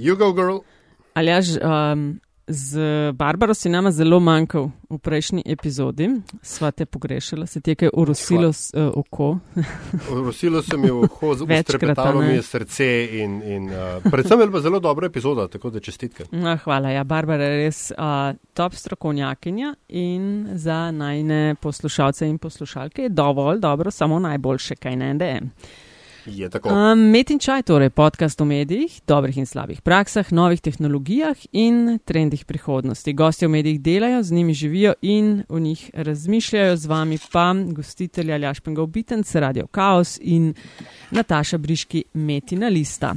You go, girl. Aljaž, um, z Barbaro si nama zelo manjkal v prejšnji epizodi, sva te pogrešala, se ti je kaj urosilo uh, oko. urosilo se mi je oko, zelo mi je srce in, in uh, predvsem je bila zelo dobra epizoda, tako da čestitke. No, hvala, ja, Barbara je res uh, top strokovnjakinja in za najne poslušalce in poslušalke je dovolj dobro, samo najboljše, kaj ne da je. Um, Met in čaj, torej podcast o medijih, dobrih in slabih praksah, novih tehnologijah in trendih prihodnosti. Gosti v medijih delajo, z njimi živijo in v njih razmišljajo, z vami pa gostitelja Ljašpenga Obitenc, Radio Chaos in Nataša Briški Metina Lista.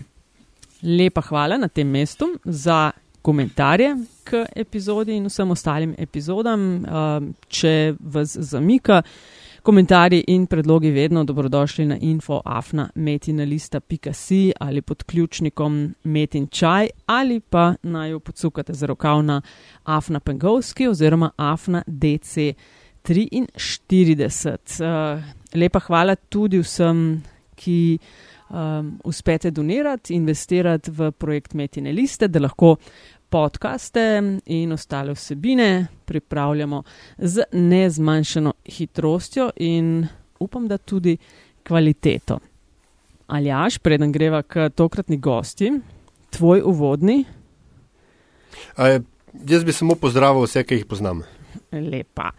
Lepa hvala na tem mestu za komentarje k epizodi in vsem ostalim epizodam. Um, če vas zamika, Komentarji in predlogi vedno dobrodošli na infoafna.metinalista.si ali pod ključnikom Metin čaj ali pa naj jo podsukate za rokav na Afna Pengovski oziroma Afna DC 43. Uh, lepa hvala tudi vsem, ki um, uspete donirati, investirati v projekt Metine liste, da lahko podkaste in ostale vsebine pripravljamo z nezmanjšano hitrostjo in upam, da tudi kvaliteto. Aljaš, preden greva k tokratni gosti, tvoj uvodni. A, jaz bi samo pozdravil vse, ki jih poznam. Lepa.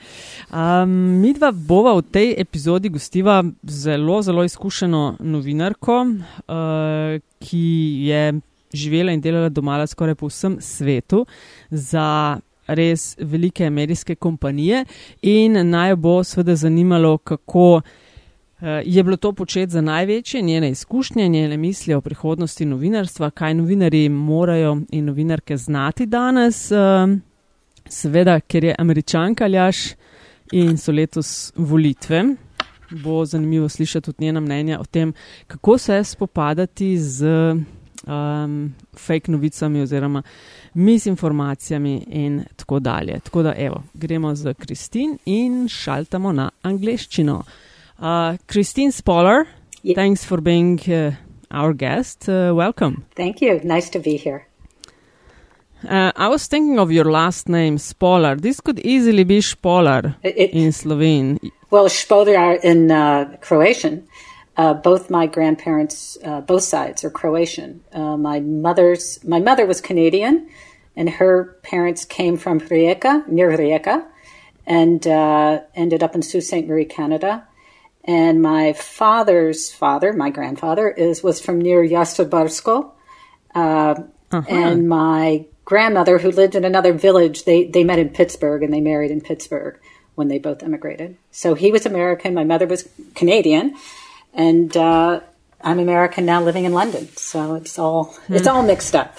Um, mi dva bova v tej epizodi gostiva zelo, zelo izkušeno novinarko, uh, ki je živela in delala doma skoraj po vsem svetu za res velike ameriške kompanije in naj bo seveda zanimalo, kako eh, je bilo to početi za največje njene izkušnje, njene misli o prihodnosti novinarstva, kaj novinari morajo in novinarke znati danes. Eh, seveda, ker je američanka Ljaš in so letos volitve. Bo zanimivo slišati tudi njena mnenja o tem, kako se spopadati z um, fake novicami oziroma misinformacijami in tako dalje. Tako da, evo, gremo z Kristin in šaltamo na angliščino. Kristin uh, Spoller, yeah. thanks for being uh, our guest. Uh, welcome. Thank you. Nice to be here. Uh, I was thinking of your last name, Spolar. This could easily be Spolar it, it, in Slovene. Well, Spolar in uh, Croatian. Uh, both my grandparents, uh, both sides are Croatian. Uh, my mother's my mother was Canadian, and her parents came from Rijeka, near Rijeka, and uh, ended up in Sault Ste. Marie, Canada. And my father's father, my grandfather, is was from near Jastrebarsko, uh, uh-huh. and my grandmother, who lived in another village, they they met in Pittsburgh and they married in Pittsburgh when they both immigrated. So he was American, my mother was Canadian and uh, I'm American now living in London. So it's all it's all mixed up.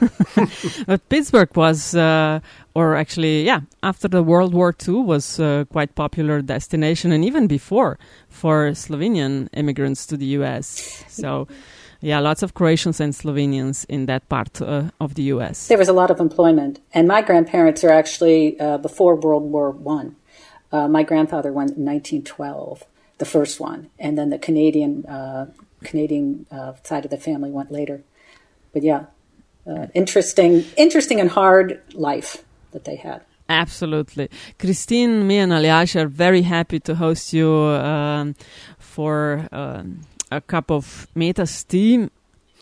but Pittsburgh was, uh, or actually, yeah, after the World War II was uh, quite popular destination, and even before for Slovenian immigrants to the U.S. So. Yeah, lots of Croatians and Slovenians in that part uh, of the U.S. There was a lot of employment, and my grandparents are actually uh, before World War One. Uh, my grandfather went in 1912, the first one, and then the Canadian uh, Canadian uh, side of the family went later. But yeah, uh, interesting, interesting and hard life that they had. Absolutely, Christine, me and Aljaž are very happy to host you um, for um, a cup of Meta Steam.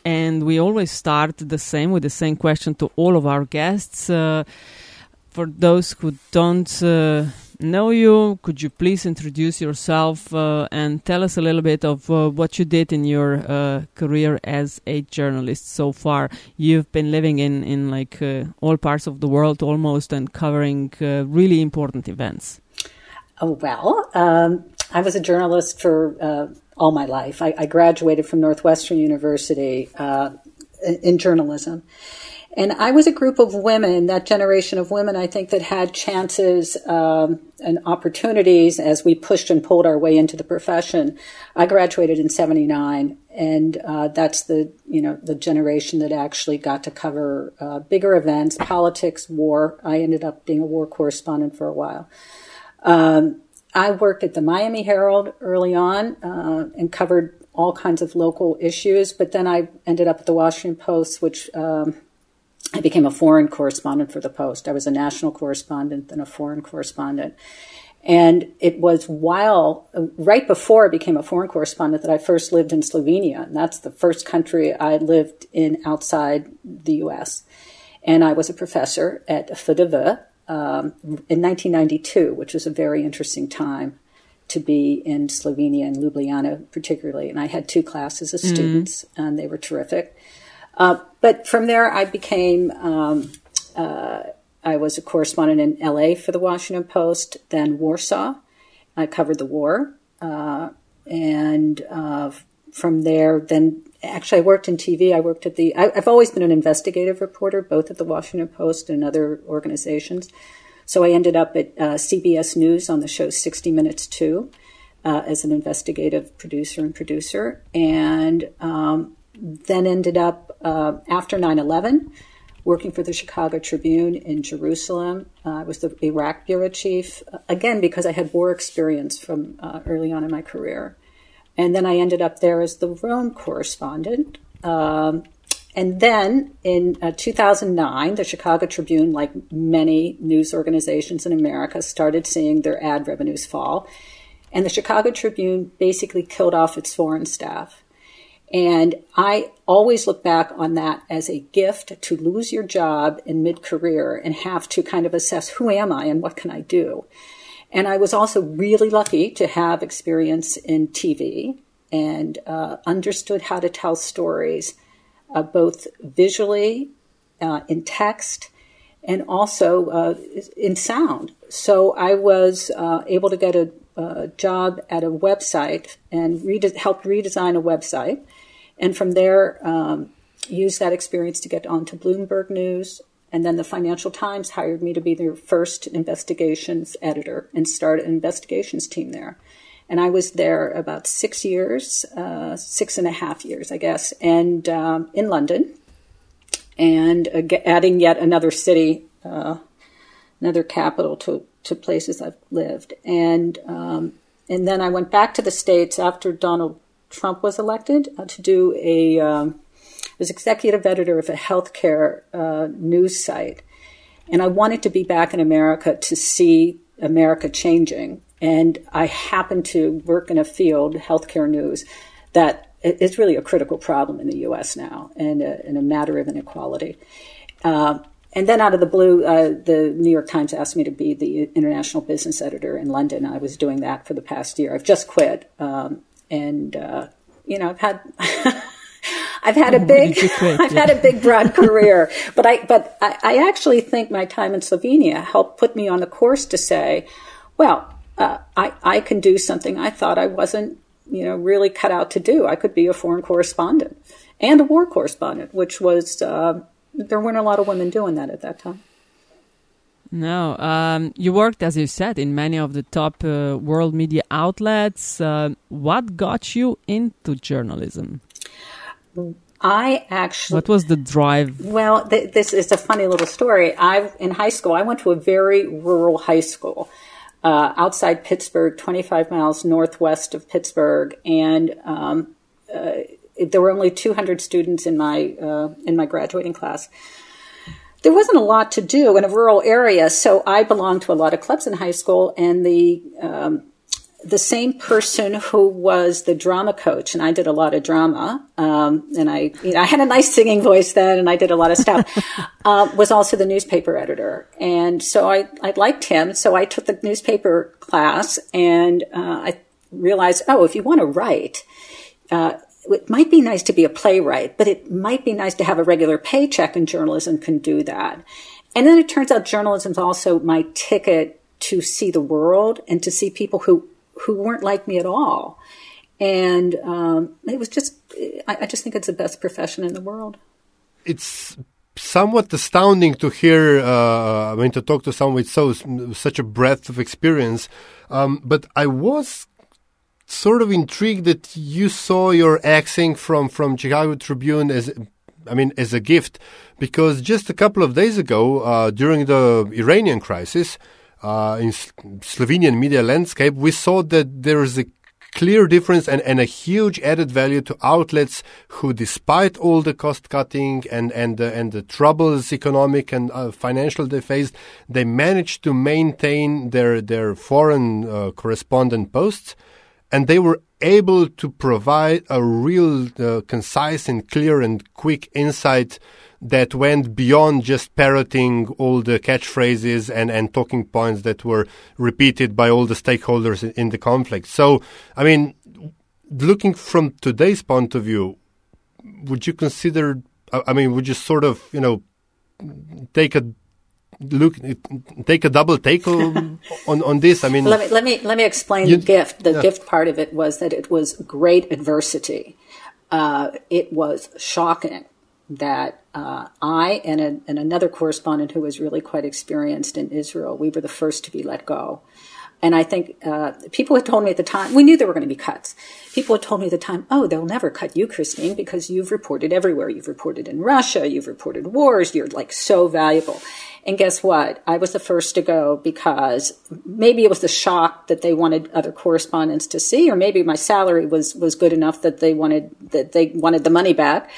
And we always start the same with the same question to all of our guests. Uh, for those who don't uh, know you, could you please introduce yourself uh, and tell us a little bit of uh, what you did in your uh, career as a journalist so far? You've been living in in like uh, all parts of the world almost and covering uh, really important events. Oh well, um, I was a journalist for uh, all my life. I, I, graduated from Northwestern University in journalism and I was a group of women, that generation of women, I think, that had chances um, and opportunities as we pushed and pulled our way into the profession. I graduated in '79, and uh, that's the you know the generation that actually got to cover uh, bigger events, politics, war. I ended up being a war correspondent for a while. Um, I worked at the Miami Herald early on uh, and covered all kinds of local issues. But then I ended up at the Washington Post, which um, I became a foreign correspondent for the Post. I was a national correspondent, then a foreign correspondent. And it was while, right before I became a foreign correspondent, that I first lived in Slovenia. And that's the first country I lived in outside the US. And I was a professor at FDV um, in 1992, which was a very interesting time to be in Slovenia and Ljubljana, particularly. And I had two classes of mm-hmm. students, mm-hmm. and they were terrific. Uh, but from there, I became um, uh, I was a correspondent in LA for the Washington Post, then Warsaw. I covered the war. Uh, and uh, from there, then actually, I worked in TV. I worked at the, I, have always been an investigative reporter, both at the Washington Post and other organizations. So I ended up at uh, CBS News on the show 60 Minutes 2 uh, as an investigative producer and producer. And um, then ended up uh, after 9 11 working for the Chicago Tribune in Jerusalem. Uh, I was the Iraq bureau chief, uh, again, because I had war experience from uh, early on in my career. And then I ended up there as the Rome correspondent. Um, and then in uh, 2009, the Chicago Tribune, like many news organizations in America, started seeing their ad revenues fall. And the Chicago Tribune basically killed off its foreign staff. And I always look back on that as a gift to lose your job in mid career and have to kind of assess who am I and what can I do. And I was also really lucky to have experience in TV and uh, understood how to tell stories uh, both visually, uh, in text, and also uh, in sound. So I was uh, able to get a, a, job at a website and rede- help redesign a website and from there, um, used that experience to get onto Bloomberg News. And then the Financial Times hired me to be their first investigations editor and start an investigations team there. And I was there about six years, uh, six and a half years, I guess, and um, in London, and uh, adding yet another city, uh, another capital to, to places I've lived. And um, and then I went back to the states after Donald Trump was elected uh, to do a um, was executive editor of a healthcare uh, news site, and I wanted to be back in America to see America changing. And I happened to work in a field, healthcare news, that is really a critical problem in the U.S. now, and a, and a matter of inequality. Uh, and then out of the blue, uh, the New York Times asked me to be the international business editor in London. I was doing that for the past year. I've just quit. Um, and uh, you know, I've had. I've had a big, I've had a big broad career, but I, but I, I, actually think my time in Slovenia helped put me on the course to say, well, uh, I, I can do something I thought I wasn't, you know, really cut out to do. I could be a foreign correspondent and a war correspondent, which was, uh, there weren't a lot of women doing that at that time. No, um, you worked, as you said, in many of the top uh, world media outlets. Uh, what got you into journalism? I actually. What was the drive? Well, th- this is a funny little story. I in high school, I went to a very rural high school uh, outside Pittsburgh, 25 miles northwest of Pittsburgh, and um, uh, there were only 200 students in my uh, in my graduating class there wasn't a lot to do in a rural area, so I belonged to a lot of clubs in high school, and the um, the same person who was the drama coach, and I did a lot of drama, um, and I you know, I had a nice singing voice then, and I did a lot of stuff. uh, was also the newspaper editor, and so I I liked him, so I took the newspaper class, and uh, I realized, oh, if you want to write. Uh, it might be nice to be a playwright, but it might be nice to have a regular paycheck, and journalism can do that. And then it turns out journalism is also my ticket to see the world and to see people who who weren't like me at all. And um, it was just, I, I just think it's the best profession in the world. It's somewhat astounding to hear. Uh, I mean, to talk to someone with so such a breadth of experience. Um, but I was sort of intrigued that you saw your axing from from Chicago Tribune as I mean as a gift because just a couple of days ago uh, during the Iranian crisis uh, in Slovenian media landscape we saw that there is a clear difference and, and a huge added value to outlets who, despite all the cost cutting and and the, and the troubles, economic and uh, financial they faced, they managed to maintain their their foreign uh, correspondent posts, and they were able to provide a real uh, concise and clear and quick insight that went beyond just parroting all the catchphrases and, and talking points that were repeated by all the stakeholders in, in the conflict. So, I mean, looking from today's point of view, would you consider, I mean, would you sort of, you know, take a look take a double take on on this i mean let me let me let me explain you, the gift the yeah. gift part of it was that it was great adversity uh, it was shocking that uh, I and, a, and another correspondent who was really quite experienced in Israel, we were the first to be let go. And I think uh, people had told me at the time, we knew there were going to be cuts. People had told me at the time, oh, they'll never cut you, Christine, because you've reported everywhere. You've reported in Russia, you've reported wars, you're like so valuable. And guess what? I was the first to go because maybe it was the shock that they wanted other correspondents to see, or maybe my salary was, was good enough that they wanted, that they wanted the money back.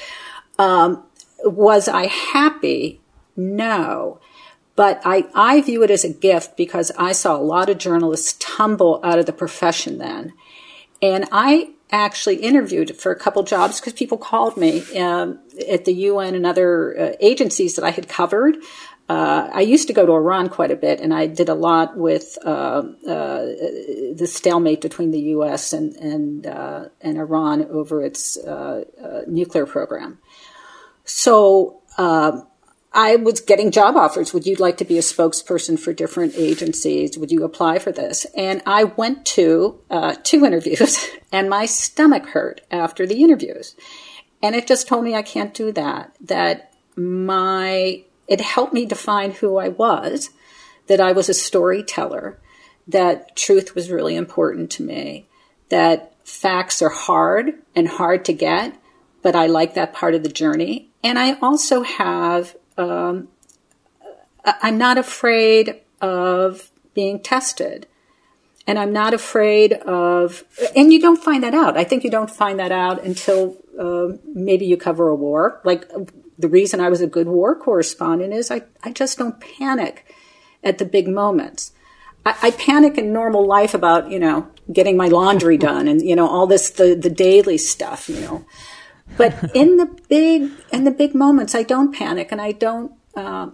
Um, was I happy? No. But I, I view it as a gift because I saw a lot of journalists tumble out of the profession then. And I actually interviewed for a couple jobs because people called me um, at the UN and other uh, agencies that I had covered. Uh, I used to go to Iran quite a bit, and I did a lot with uh, uh the stalemate between the U.S. and and, uh, and Iran over its uh, nuclear program. So um, I was getting job offers. Would you like to be a spokesperson for different agencies? Would you apply for this? And I went to uh, two interviews, and my stomach hurt after the interviews. And it just told me I can't do that. That my it helped me define who I was. That I was a storyteller. That truth was really important to me. That facts are hard and hard to get, but I like that part of the journey. And I also have um, I'm not afraid of being tested. And I'm not afraid of, and you don't find that out. I think you don't find that out until uh, maybe you cover a war. Like the reason I was a good war correspondent is I, I just don't panic at the big moments. I, I panic in normal life about, you know, getting my laundry done and, you know, all this, the, the daily stuff, you know. But in the big in the big moments, I don't panic, and I don't. Uh,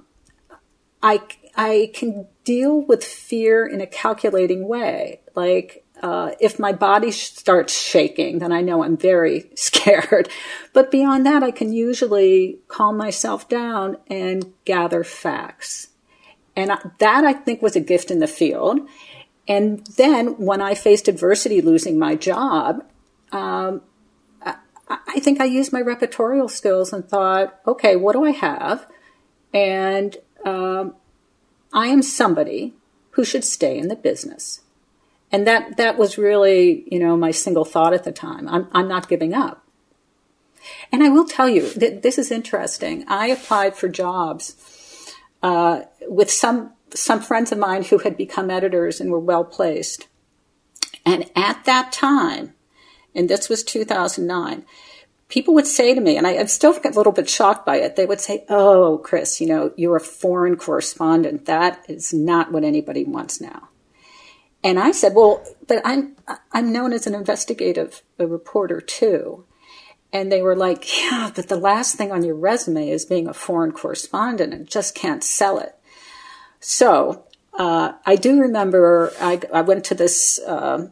I I can deal with fear in a calculating way. Like uh, if my body starts shaking, then I know I'm very scared. But beyond that, I can usually calm myself down and gather facts. And that I think was a gift in the field. And then when I faced adversity, losing my job, um, I think I used my repertorial skills and thought, okay, what do I have? And um, I am somebody who should stay in the business. And that, that was really, you know, my single thought at the time. I'm, I'm not giving up. And I will tell you that this is interesting. I applied for jobs uh, with some some friends of mine who had become editors and were well placed. And at that time, and this was 2009, people would say to me, and I, am still a little bit shocked by it, they would say, Oh, Chris, you know, you're a foreign correspondent. That is not what anybody wants now. And I said, Well, but I'm, I'm known as an investigative reporter too. And they were like, Yeah, but the last thing on your resume is being a foreign correspondent and just can't sell it. So uh, I do remember I, I went to this uh,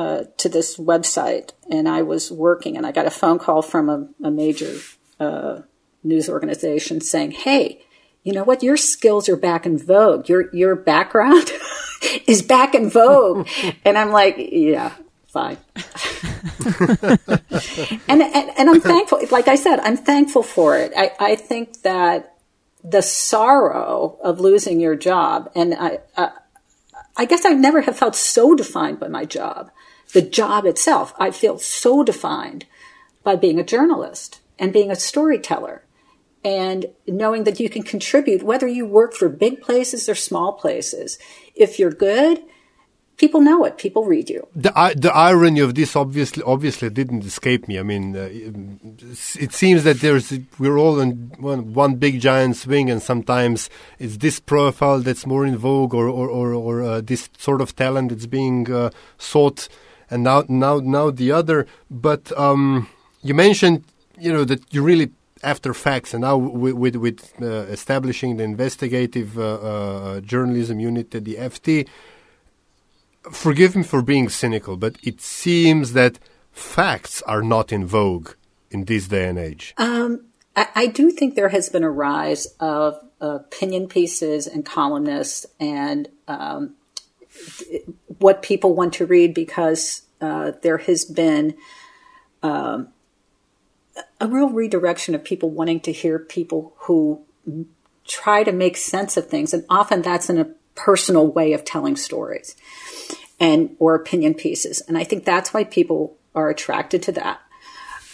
uh, to this website, and I was working, and I got a phone call from a, a major uh, news organization saying, "Hey, you know what? Your skills are back in vogue. Your your background is back in vogue." and I'm like, "Yeah, fine." and, and, and I'm thankful. Like I said, I'm thankful for it. I I think that the sorrow of losing your job, and I. Uh, I guess I never have felt so defined by my job the job itself. I feel so defined by being a journalist and being a storyteller and knowing that you can contribute whether you work for big places or small places. If you're good, people know it. People read you. The the irony of this obviously obviously didn't escape me. I mean, uh, it seems that there's we're all in one, one, big giant swing, and sometimes it's this profile that's more in vogue, or or or, or uh, this sort of talent that's being uh, sought, and now now now the other. But um, you mentioned you know that you really after facts, and now with with, with uh, establishing the investigative uh, uh, journalism unit at the FT forgive me for being cynical, but it seems that facts are not in vogue in this day and age. Um, I, I, do think there has been a rise of opinion pieces and columnists and um, what people want to read because uh, there has been um, a real redirection of people wanting to hear people who try to make sense of things, and often that's in a personal way of telling stories and or opinion pieces. And I think that's why people are attracted to that.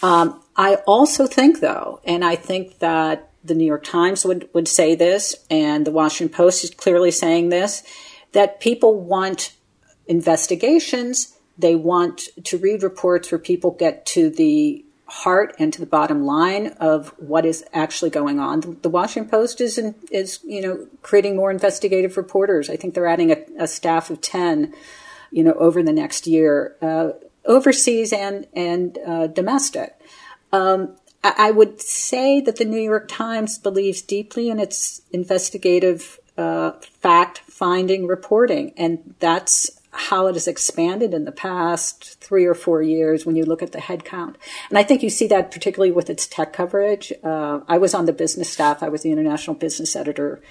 Um, I also think, though, and I think that the New York Times would, would say this, and the Washington Post is clearly saying this, that people want investigations. They want to read reports where people get to the heart and to the bottom line of what is actually going on. The, Washington Post is in, is you know creating more investigative reporters. I think they're adding a, a staff of ten, you know, over the next year, uh, overseas and and uh, domestic. Um, I, I, would say that the New York Times believes deeply in its investigative uh, fact finding reporting, and that's how it has expanded in the past three or four years when you look at the headcount. And I think you see that particularly with its tech coverage. Uh, I was on the business staff, I was the international business editor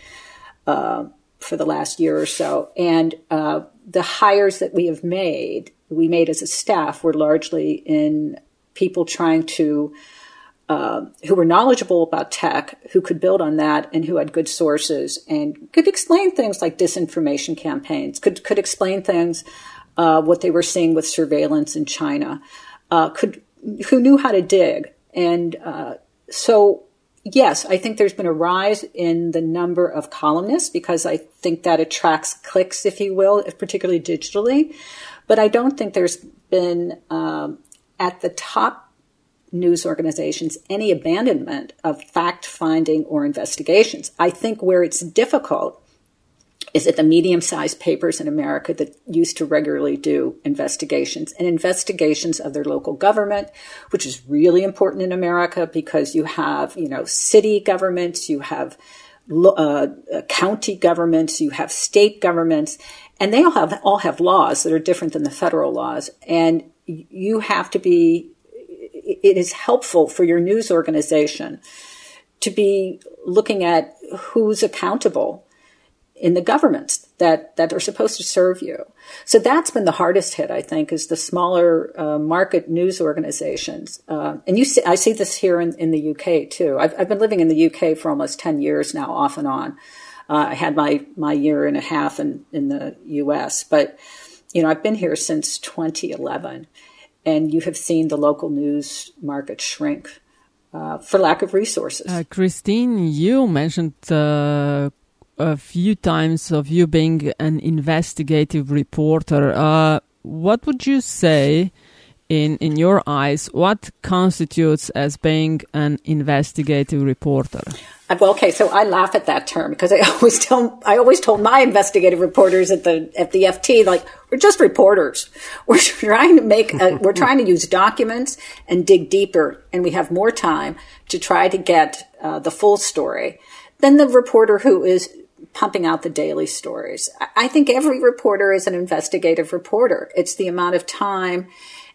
uh, for the last year or so. And uh, the hires that we have made, we made as a staff, were largely in people trying to uh, who were knowledgeable about tech, who could build on that, and who had good sources and could explain things like disinformation campaigns, could could explain things uh, what they were seeing with surveillance in China, uh, could who knew how to dig, and uh, so yes, I think there's been a rise in the number of columnists because I think that attracts clicks, if you will, particularly digitally, but I don't think there's been um, at the top news organizations any abandonment of fact finding or investigations. I think where it's difficult is at the medium sized papers in America that used to regularly do investigations and investigations of their local government, which is really important in America because you have, you know, city governments, you have uh, county governments, you have state governments, and they all have all have laws that are different than the federal laws, and you have to be it is helpful for your news organization to be looking at who's accountable in the governments that, that are supposed to serve you. So that's been the hardest hit, I think, is the smaller uh, market news organizations. Uh, and you see, I see this here in, in the UK too. I've, I've, been living in the UK for almost 10 years now, off and on. Uh, I had my, my year and a half in, in the US, but, you know, I've been here since 2011 and you have seen the local news market shrink uh, for lack of resources. Uh, Christine, you mentioned uh, a few times of you being an investigative reporter. Uh, what would you say? in in your eyes what constitutes as being an investigative reporter well, okay, so I laugh at that term because I always tell I always told my investigative reporters at the at the FT like we're just reporters. We're trying to make a, we're trying to use documents and dig deeper, and we have more time to try to get uh, the full story than the reporter who is pumping out the daily stories. I think every reporter is an investigative reporter. It's the amount of time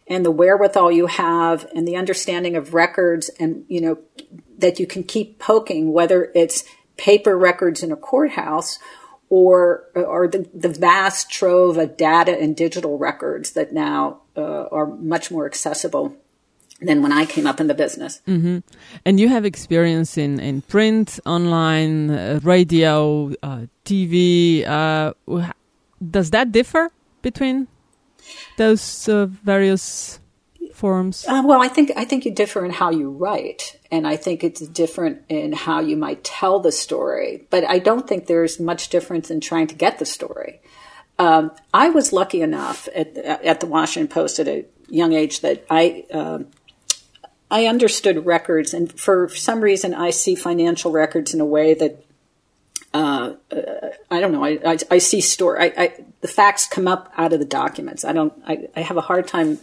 and the wherewithal you have and the understanding of records and, you know, that you can keep poking, whether it's paper records in a courthouse or, or the, the vast trove of data and digital records that now uh, are much more accessible than when I came up in the business. Mm-hmm. And you have experience in, in print, online, uh, radio, uh, TV. Uh, does that differ between those uh, various forms? Uh, well, I think I think you differ in how you write, and I think it's different in how you might tell the story. But I don't think there's much difference in trying to get the story. um, I was lucky enough at, at the Washington Post at a young age that I um, I understood records, and for some reason, I see financial records in a way that uh, uh, I don't know. I, I, I see story. I, I, the facts come up out of the documents. I don't. I, I have a hard time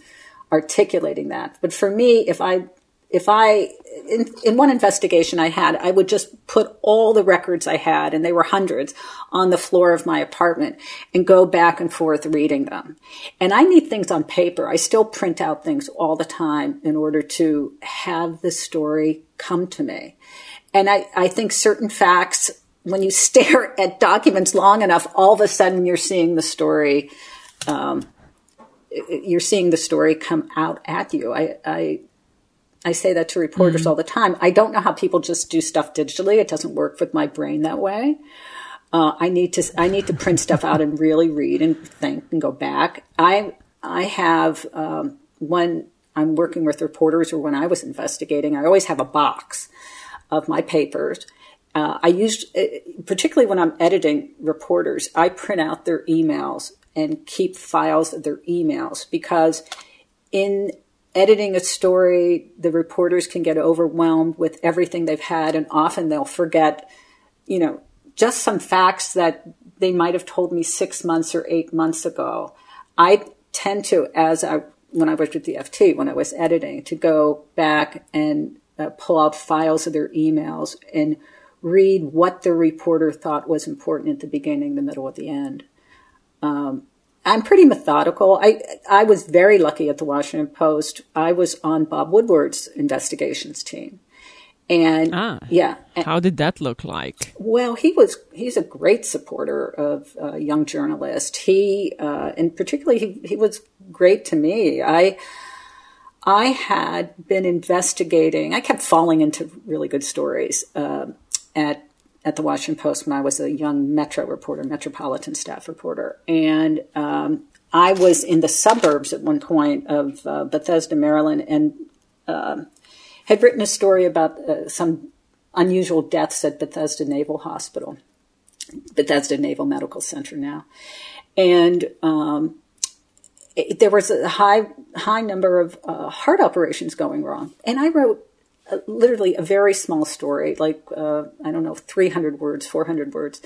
articulating that. But for me, if I if I, in, in one investigation I had, I would just put all the records I had, and they were hundreds, on the floor of my apartment and go back and forth reading them. And I need things on paper. I still print out things all the time in order to have the story come to me. And I, I think certain facts, when you stare at documents long enough, all of a sudden you're seeing the story, um, you're seeing the story come out at you. I, I I say that to reporters mm-hmm. all the time. I don't know how people just do stuff digitally. It doesn't work with my brain that way. Uh, I need to I need to print stuff out and really read and think and go back. I I have um, when I'm working with reporters or when I was investigating, I always have a box of my papers. Uh, I used uh, particularly when I'm editing reporters, I print out their emails and keep files of their emails because in editing a story, the reporters can get overwhelmed with everything they've had, and often they'll forget, you know, just some facts that they might have told me six months or eight months ago. I tend to, as I when I worked with the FT, when I was editing, to go back and uh, pull out files of their emails and read what the reporter thought was important at the beginning, the middle, at the end. Um, I'm pretty methodical. I I was very lucky at the Washington Post. I was on Bob Woodward's investigations team. And ah, yeah, how did that look like? Well, he was he's a great supporter of uh, young journalists. He uh, and particularly he, he was great to me. I I had been investigating. I kept falling into really good stories uh, at at the Washington Post when I was a young Metro reporter, metropolitan staff reporter. And um, I was in the suburbs at one point of uh, Bethesda, Maryland, and uh, had written a story about uh, some unusual deaths at Bethesda Naval Hospital, Bethesda Naval Medical Center now. And um, it, there was a high high number of uh, heart operations going wrong, and I wrote literally a very small story, like uh, I don't know, 300 words, 400 words,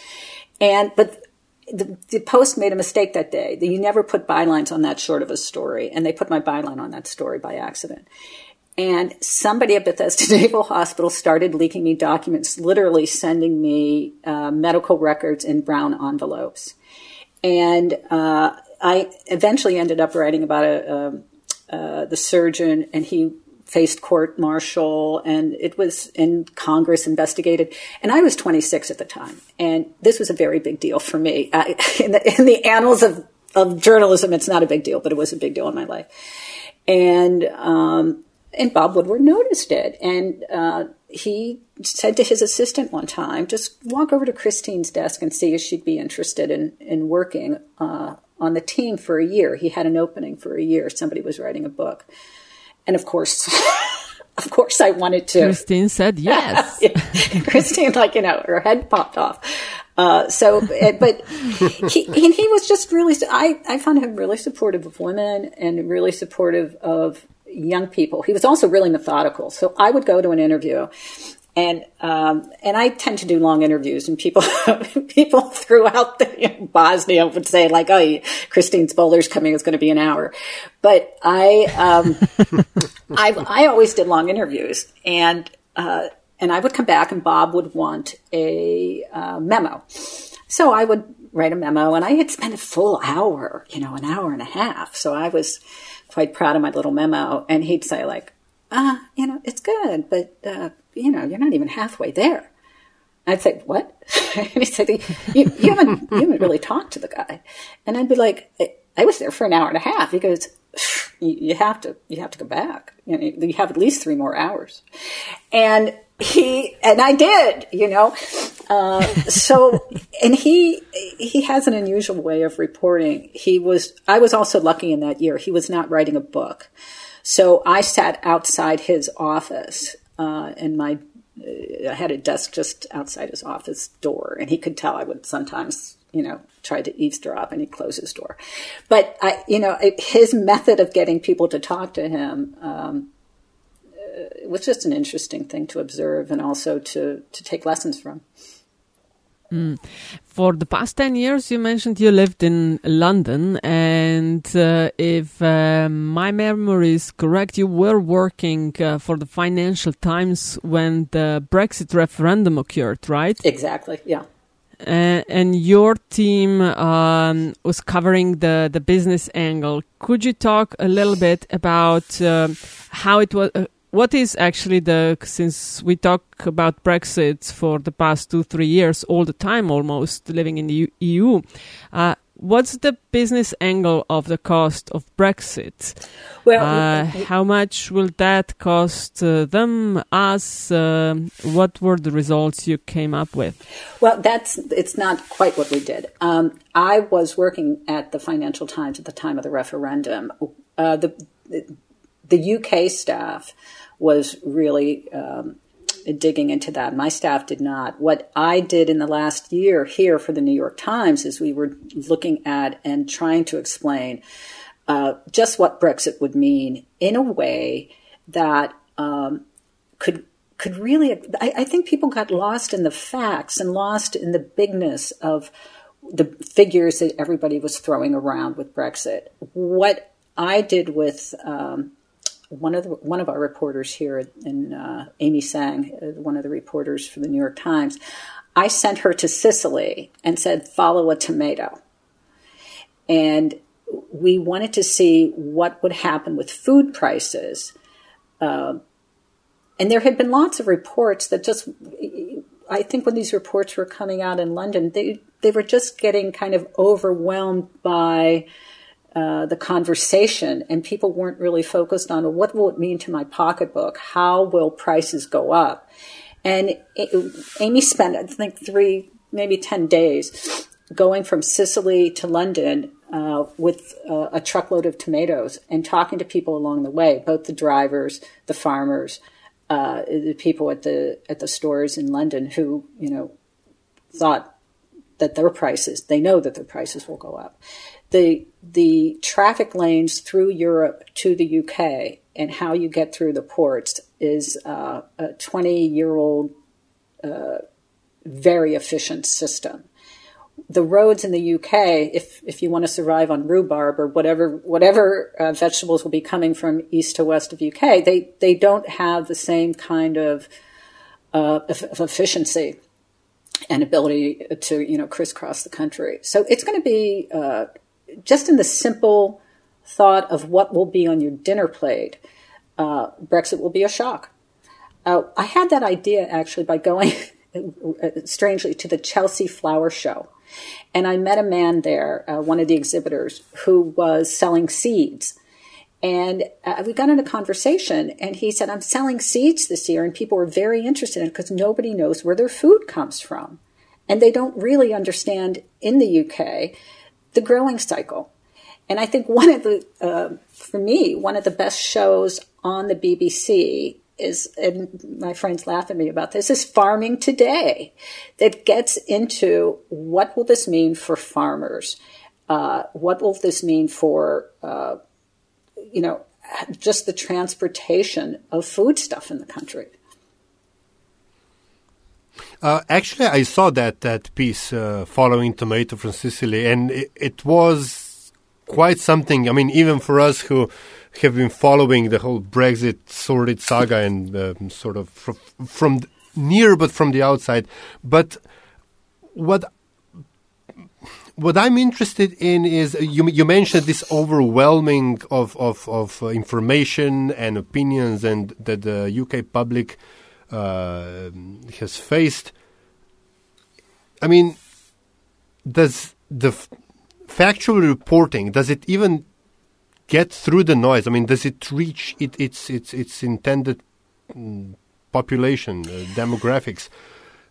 and but the, the, Post made a mistake that day. You never put bylines on that short of a story, and they put my byline on that story by accident. And somebody at Bethesda Naval Hospital started leaking me documents, literally sending me uh, medical records in brown envelopes. And uh, I eventually ended up writing about a, um, uh, the surgeon, and he faced court martial and it was in Congress investigated. And I was 26 at the time. And this was a very big deal for me. I, in, the, in the annals of, of journalism, it's not a big deal, but it was a big deal in my life. And, um, and Bob Woodward noticed it. And, uh, he said to his assistant one time, just walk over to Christine's desk and see if she'd be interested in, in working, uh, on the team for a year. He had an opening for a year. Somebody was writing a book. And of course, of course I wanted to. Christine said yes. Christine, like, you know, her head popped off. Uh, so, but he, he was just really, I, I found him really supportive of women and really supportive of young people. He was also really methodical. So I would go to an interview and um, and I tend to do long interviews, and people people throughout the, you know, Bosnia would say like, "Oh, Christine Spolar's coming; it's going to be an hour." But I um, I I always did long interviews, and uh, and I would come back, and Bob would want a uh, memo, so I would write a memo, and I had spent a full hour, you know, an hour and a half. So I was quite proud of my little memo, and he'd say like, "Ah, uh, you know, it's good, but." You know, you're not even halfway there. I'd say, what? and he'd say, you, you, haven't, you haven't really talked to the guy. And I'd be like, I was there for an hour and a half. He goes, you have to, you have to go back. You, know, you have at least three more hours. And he, and I did, you know. Uh, so, and he, he has an unusual way of reporting. He was, I was also lucky in that year. He was not writing a book. So I sat outside his office uh, and my uh, I had a desk just outside his office door, and he could tell I would sometimes you know, tried to eavesdrop and he closed his door. But I, you know, it, his method of getting people to talk to him um, uh, was just an interesting thing to observe and also to to take lessons from. Mm. For the past 10 years, you mentioned you lived in London, and uh, if uh, my memory is correct, you were working uh, for the Financial Times when the Brexit referendum occurred, right? Exactly, yeah. Uh, and your team um, was covering the, the business angle. Could you talk a little bit about uh, how it was? What is actually the since we talk about Brexit for the past two three years all the time almost living in the EU. Uh, what's the business angle of the cost of Brexit? Well, uh, how much will that cost uh, them, us? Uh, what were the results you came up with? Well, that's it's not quite what we did. Um, I was working at the Financial Times at the time of the referendum. Uh, the the UK staff was really um, digging into that. My staff did not. What I did in the last year here for the New York Times is we were looking at and trying to explain uh, just what Brexit would mean in a way that um, could could really. I, I think people got lost in the facts and lost in the bigness of the figures that everybody was throwing around with Brexit. What I did with um, one of the, one of our reporters here, in uh, Amy Tsang, uh, one of the reporters for the New York Times, I sent her to Sicily and said, "Follow a tomato," and we wanted to see what would happen with food prices. Uh, and there had been lots of reports that just, I think when these reports were coming out in London, they they were just getting kind of overwhelmed by uh, the conversation, and people weren't really focused on what will it mean to my pocketbook? How will prices go up? And it, Amy spent, I think, three, maybe 10 days going from Sicily to London uh, with uh, a truckload of tomatoes and talking to people along the way, both the drivers, the farmers, uh, the people at the at the stores in London who you know thought that their prices they know that their prices will go up the the traffic lanes through Europe to the UK and how you get through the ports is uh, a 20 year old uh, very efficient system. The roads in the UK, if if you want to survive on rhubarb or whatever whatever uh, vegetables will be coming from east to west of UK, they they don't have the same kind of, uh, of efficiency and ability to you know crisscross the country. So it's going to be uh, just in the simple thought of what will be on your dinner plate, uh, Brexit will be a shock. Uh, I had that idea actually by going, strangely, to the Chelsea Flower Show. And I met a man there, uh, one of the exhibitors, who was selling seeds. And uh, we got into conversation, and he said, I'm selling seeds this year, and people were very interested in it because nobody knows where their food comes from. And they don't really understand in the UK the growing cycle. And I think one of the, uh, for me, one of the best shows on the BBC is, and my friends laugh at me about this, is Farming Today, that gets into what will this mean for farmers? Uh, what will this mean for, uh, you know, just the transportation of food stuff in the country? Uh, actually, I saw that that piece uh, following Tomato from Sicily, and it, it, was quite something. I mean, even for us who have been following the whole Brexit sordid saga and um, sort of fr- from near, but from the outside. But what what I'm interested in is you, you mentioned this overwhelming of of, of information and opinions, and that the UK public uh, has faced. I mean, does the f- factual reporting does it even get through the noise? I mean, does it reach it, its its its intended mm, population uh, demographics?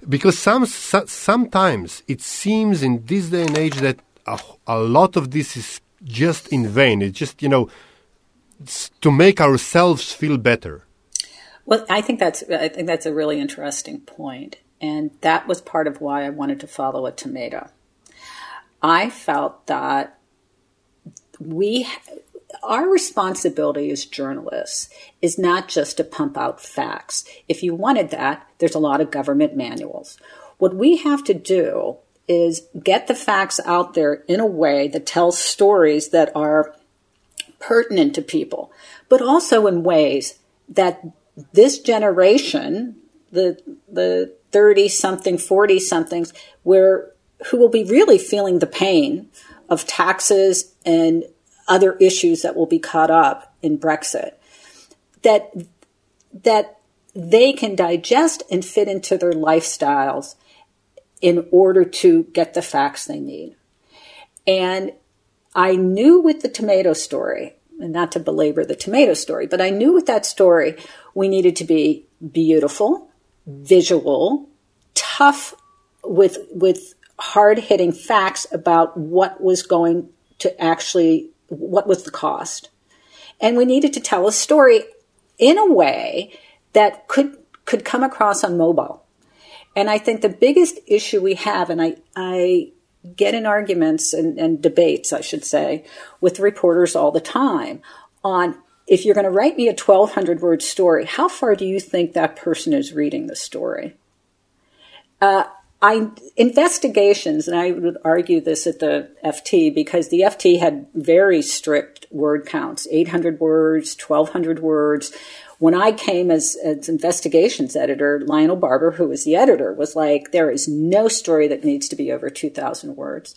Because some so, sometimes it seems in this day and age that a, a lot of this is just in vain. It's just you know to make ourselves feel better. Well, I think that's I think that's a really interesting point, and that was part of why I wanted to follow a tomato. I felt that we our responsibility as journalists is not just to pump out facts. If you wanted that, there's a lot of government manuals. What we have to do is get the facts out there in a way that tells stories that are pertinent to people, but also in ways that this generation, the the 30 something, 40 somethings, where who will be really feeling the pain of taxes and other issues that will be caught up in Brexit, that that they can digest and fit into their lifestyles in order to get the facts they need. And I knew with the tomato story, and not to belabor the tomato story, but I knew with that story we needed to be beautiful, visual, tough with with hard hitting facts about what was going to actually what was the cost. And we needed to tell a story in a way that could could come across on mobile. And I think the biggest issue we have, and I, I get in arguments and, and debates, I should say, with reporters all the time on if you're going to write me a 1200 word story, how far do you think that person is reading the story? Uh, I investigations, and I would argue this at the FT because the FT had very strict word counts: 800 words, 1200 words. When I came as, as investigations editor, Lionel Barber, who was the editor, was like, there is no story that needs to be over 2,000 words.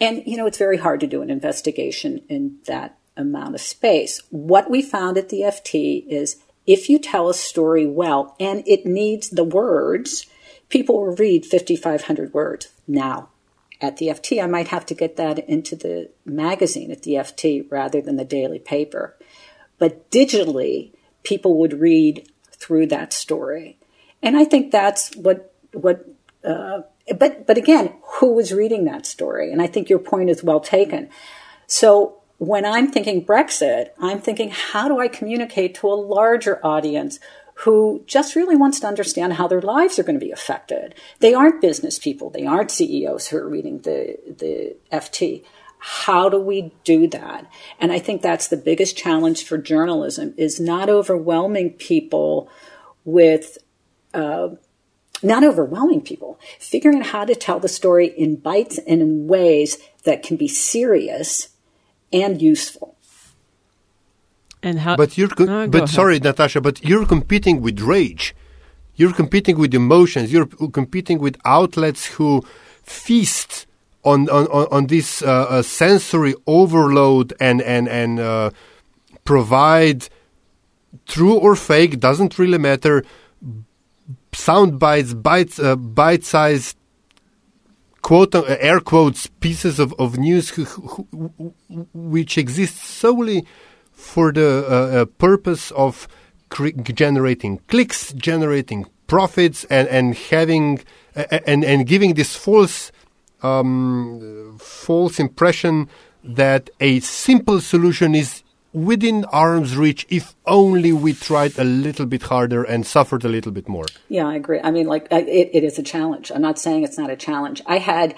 And, you know, it's very hard to do an investigation in that amount of space. What we found at the FT is if you tell a story well and it needs the words, people will read 5,500 words now. At the FT, I might have to get that into the magazine at the FT rather than the daily paper. But digitally, people would read through that story. And I think that's what, what, uh, but, but again, who was reading that story? And I think your point is well taken. So when I'm thinking Brexit, I'm thinking, how do I communicate to a larger audience who just really wants to understand how their lives are going to be affected? They aren't business people. They aren't CEOs who are reading the, the FT. How do we do that? And I think that's the biggest challenge for journalism is not overwhelming people with, uh, not overwhelming people, figuring out how to tell the story in bites and in ways that can be serious and useful. And how? But you're, co- but sorry, Natasha, but you're competing with rage. You're competing with emotions. You're competing with outlets who feast on on on this uh, uh, sensory overload and and and uh, provide true or fake doesn't really matter sound bites bites, uh, bite sized quote uh, air quotes pieces of, of news who, who, which exist solely for the uh, purpose of generating clicks generating profits and and having and and giving this false um, false impression that a simple solution is within arm's reach if only we tried a little bit harder and suffered a little bit more. Yeah, I agree. I mean, like it, it is a challenge. I'm not saying it's not a challenge. I had.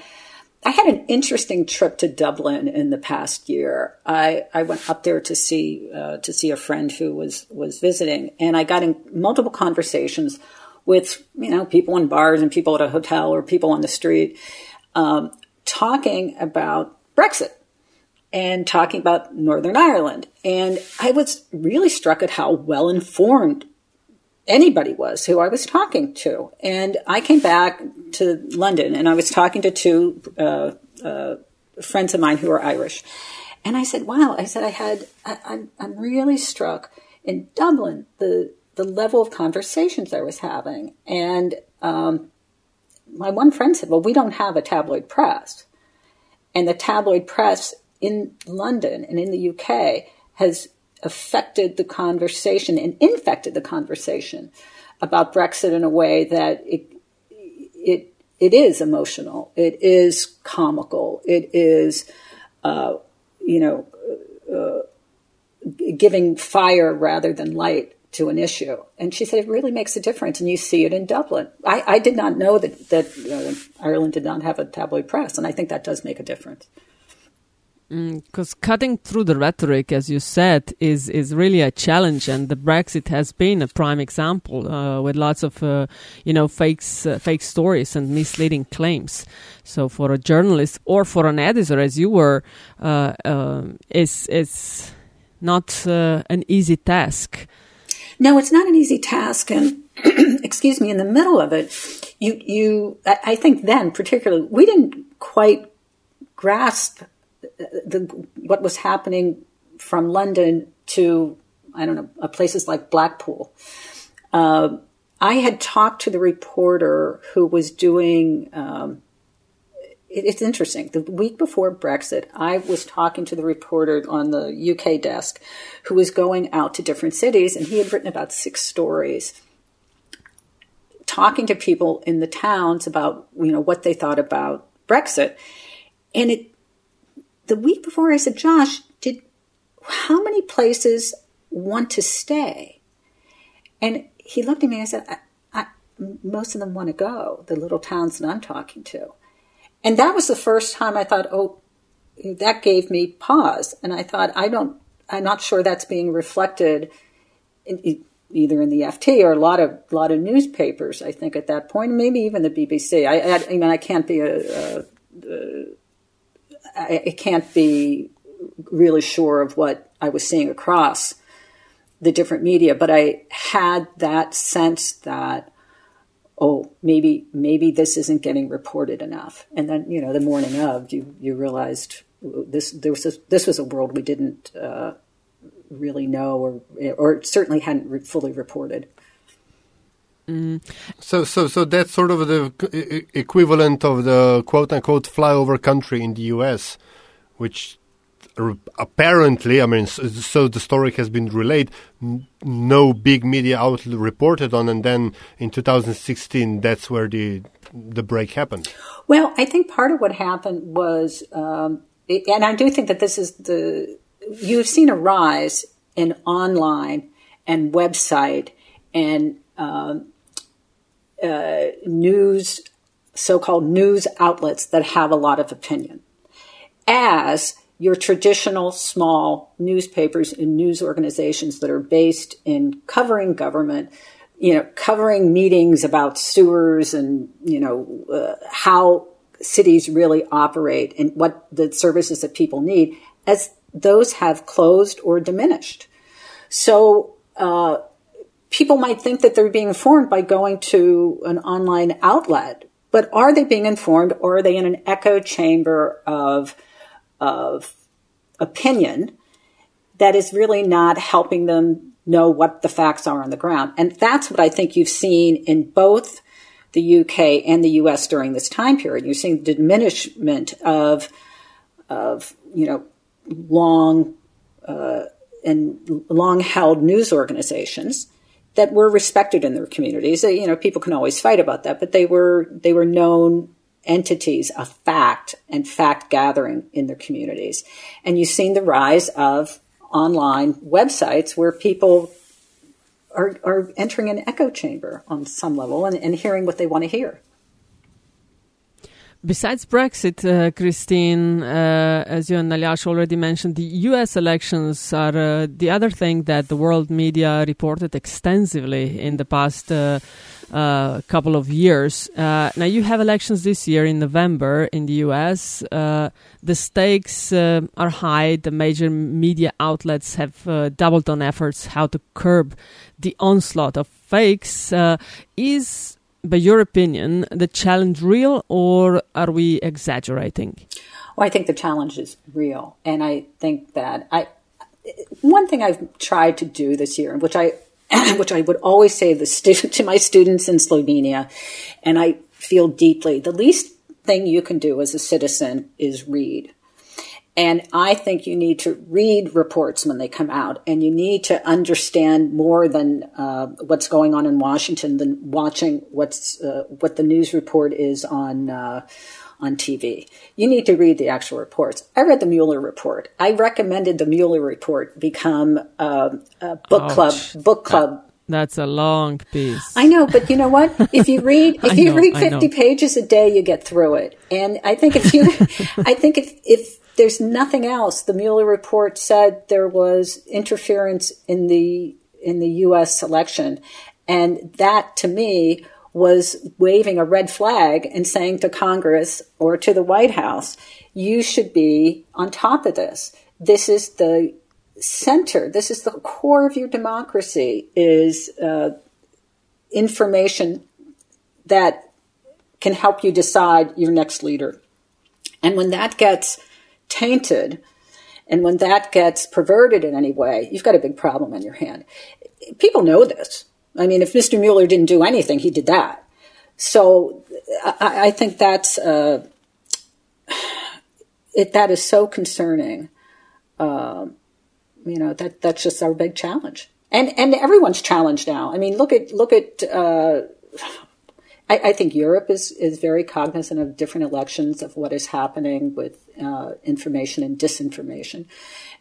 I had an interesting trip to Dublin in the past year. I, I went up there to see uh, to see a friend who was was visiting, and I got in multiple conversations with you know people in bars and people at a hotel or people on the street, um, talking about Brexit and talking about Northern Ireland. And I was really struck at how well informed anybody was who I was talking to. And I came back to London and I was talking to two uh, uh, friends of mine who are Irish. And I said, wow, I said, I had, I, I'm, I'm really struck in Dublin, the, the level of conversations I was having. And um, my one friend said, Well, we don't have a tabloid press. And the tabloid press in London and in the UK has affected the conversation and infected the conversation about Brexit in a way that it, it, it is emotional, it is comical, it is, uh, you know, uh, giving fire rather than light to an issue. And she said, it really makes a difference. And you see it in Dublin. I, I did not know that, that uh, Ireland did not have a tabloid press. And I think that does make a difference. Because mm, cutting through the rhetoric, as you said, is is really a challenge, and the Brexit has been a prime example uh, with lots of uh, you know fakes, uh, fake stories and misleading claims. So for a journalist or for an editor, as you were, uh, um, is is not uh, an easy task. No, it's not an easy task, and excuse me, in the middle of it, you you I think then particularly we didn't quite grasp the, what was happening from London to I don't know places like Blackpool. Uh, I had talked to the reporter who was doing. Um, it's interesting. The week before Brexit, I was talking to the reporter on the UK desk, who was going out to different cities, and he had written about six stories talking to people in the towns about you know what they thought about Brexit, and it the week before I said, Josh, did how many places want to stay? And he looked at me and I said, I, I, most of them want to go, the little towns that I'm talking to. And that was the first time I thought, oh, that gave me pause. And I thought, I don't, I'm not sure that's being reflected in, either in the FT or a lot of lot of newspapers. I think at that point, maybe even the BBC. I, I, I mean, I can't be a, a, a I, I can't be really sure of what I was seeing across the different media, but I had that sense that oh maybe maybe this isn't getting reported enough, and then you know the morning of you you realized this there was a, this was a world we didn't uh, really know or or certainly hadn't fully reported. Mm. So, so, so that's sort of the equivalent of the quote unquote flyover country in the US, which apparently, I mean, so the story has been relayed, no big media outlet reported on, and then in 2016, that's where the the break happened. Well, I think part of what happened was, um, and I do think that this is the you've seen a rise in online and website and um, uh, news, so-called news outlets that have a lot of opinion, as your traditional small newspapers and news organizations that are based in covering government, you know, covering meetings about sewers and you know uh, how cities really operate and what the services that people need, as those have closed or diminished. So. Uh, people might think that they're being informed by going to an online outlet, but are they being informed or are they in an echo chamber of, of opinion that is really not helping them know what the facts are on the ground? And that's what I think you've seen in both the UK and the US during this time period. You're seeing diminishment of, of, you know, long, uh, and long held news organizations that were respected in their communities. You know, people can always fight about that, but they were they were known entities of fact and fact gathering in their communities. And you've seen the rise of online websites where people are, are entering an echo chamber on some level and, and hearing what they want to hear. Besides Brexit, uh, Christine, uh, as you and Aljaž already mentioned, the US elections are uh, the other thing that the world media reported extensively in the past uh, uh, couple of years. Uh, now, you have elections this year in November in the US. the stakes are high. The major media outlets have doubled on efforts how to curb the onslaught of fakes. is by your opinion, the challenge real or are we exaggerating? Well, I think the challenge is real. And I think that I, one thing I've tried to do this year, which I, which I would always say to my students in Slovenia, and I feel deeply, the least thing you can do as a citizen is read. And I think you need to read reports when they come out, and you need to understand more than uh, what's going on in Washington than watching what's uh, what the news report is on uh, on TV. You need to read the actual reports. I read the Mueller report. I recommended the Mueller report become uh, a book Ouch. club book club That's a long piece. I know, but you know what? If you read if you know, read 50 pages a day, you get through it. And I think if you I think if if there's nothing else, the Mueller report said there was interference in the in the US election. And that to me was waving a red flag and saying to Congress or to the White House, you should be on top of this. This is the center. This is the core of your democracy is uh, information that can help you decide your next leader. And when that gets tainted and when that gets perverted in any way, you've got a big problem on your hand. People know this. I mean, if Mr. Mueller didn't do anything, he did that. So I, I think that's uh, it. That is so concerning. Um, you know that that's just our big challenge, and and everyone's challenge now. I mean, look at look at. Uh, I, I think Europe is is very cognizant of different elections of what is happening with uh, information and disinformation,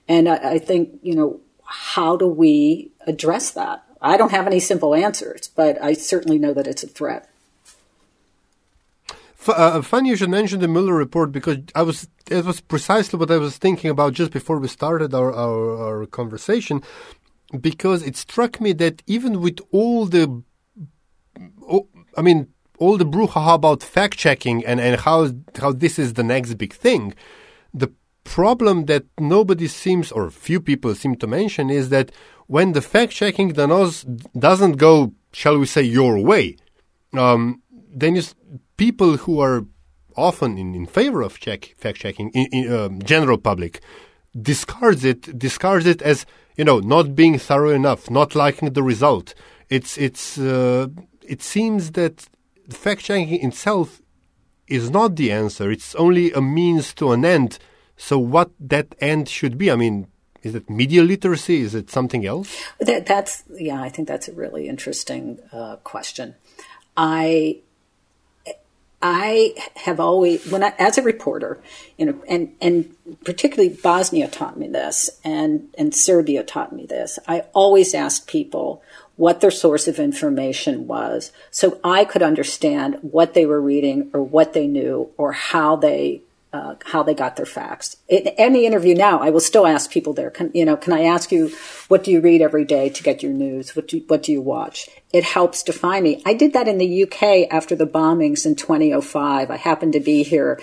and I, I think you know how do we address that? I don't have any simple answers, but I certainly know that it's a threat. Uh, funny you should mention the Mueller report because I was it was precisely what I was thinking about just before we started our, our, our conversation because it struck me that even with all the I mean all the brouhaha about fact checking and, and how how this is the next big thing the problem that nobody seems or few people seem to mention is that when the fact checking doesn't go shall we say your way um, then people who are often in, in favor of check, fact checking, in, in um, general public, discards it, discards it as you know not being thorough enough, not liking the result. It's it's uh, it seems that fact checking itself is not the answer. It's only a means to an end. So what that end should be? I mean, is it media literacy? Is it something else? That, that's yeah. I think that's a really interesting uh, question. I I have always, when I, as a reporter, you know, and, and particularly Bosnia taught me this and, and Serbia taught me this. I always asked people what their source of information was so I could understand what they were reading or what they knew or how they uh, how they got their facts. In any interview now, I will still ask people there. Can, you know, can I ask you what do you read every day to get your news? What do what do you watch? It helps define me. I did that in the UK after the bombings in 2005. I happened to be here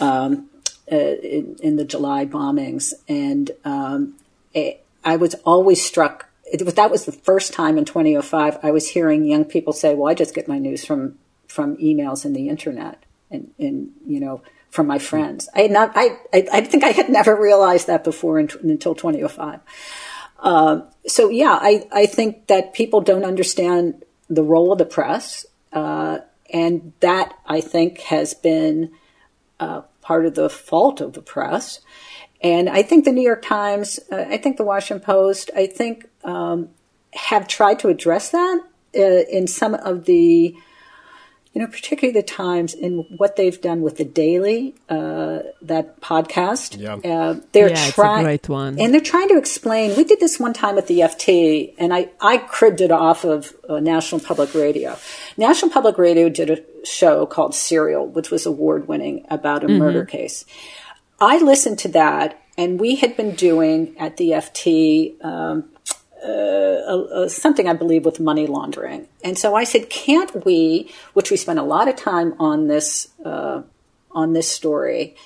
um, uh, in, in, the July bombings, and um, it, I was always struck. It was, that was the first time in 2005 I was hearing young people say, "Well, I just get my news from from emails and the internet," and and you know from my friends. I had not, I, I, I think I had never realized that before in, until 2005. Uh, so yeah, I, I think that people don't understand the role of the press, uh, and that I think has been uh, part of the fault of the press. And I think the New York Times, uh, I think the Washington Post, I think um, have tried to address that uh, in some of the you know, particularly the Times in what they've done with the Daily, uh, that podcast. Yeah, uh, they're yeah, trying, it's a great one, and they're trying to explain. We did this one time at the FT, and I I cribbed it off of uh, National Public Radio. National Public Radio did a show called Serial, which was award winning about a mm-hmm. murder case. I listened to that, and we had been doing at the FT. Um, uh, something I believe with money laundering. And so I said, can't we, which we spent a lot of time on this, uh, on this story,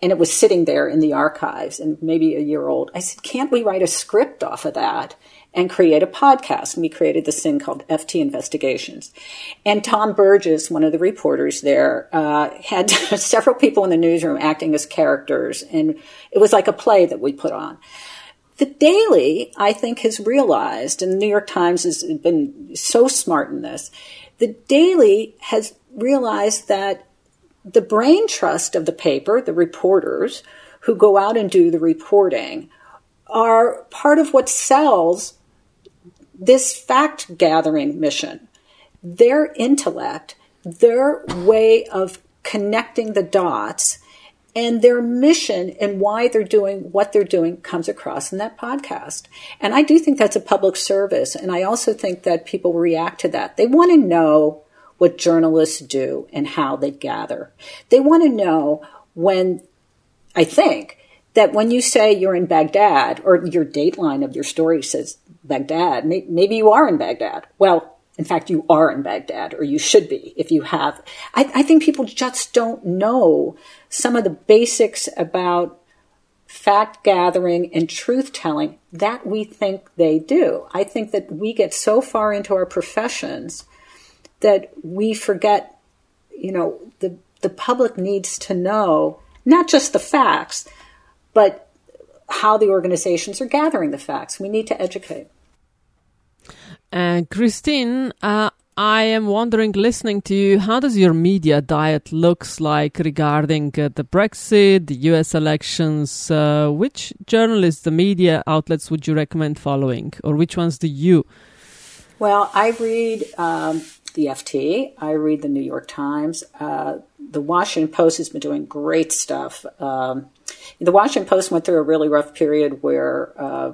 and it was sitting there in the archives and maybe a year old. I said, can't we write a script off of that and create a podcast? And we created this thing called FT Investigations. And Tom Burgis, one of the reporters there, uh, had several people in the newsroom acting as characters. And it was like a play that we put on. The Daily, I think, has realized, and the New York Times has been so smart in this, the Daily has realized that the brain trust of the paper, the reporters, who go out and do the reporting are part of what sells this fact gathering mission. Their intellect, their way of connecting the dots, and their mission and why they're doing what they're doing comes across in that podcast. And I do think that's a public service. And I also think that people react to that. They want to know what journalists do and how they gather. They want to know when, I think, that when you say you're in Baghdad or your dateline of your story says Baghdad, maybe you are in Baghdad. Well, in fact, you are in Baghdad, or you should be if you have. I, I think people just don't know some of the basics about fact gathering and truth telling that we think they do. I think that we get so far into our professions that we forget, you know, the, the public needs to know not just the facts, but how the organizations are gathering the facts. We need to educate. Uh, Christine, uh, I am wondering, listening to you, how does your media diet looks like regarding uh, the Brexit, the U.S. elections? Uh, which journalists, the media outlets, would you recommend following, or which ones do you? Well, I read um, the FT. I read the New York Times. Uh, the Washington Post has been doing great stuff. Um, the Washington Post went through a really rough period where uh,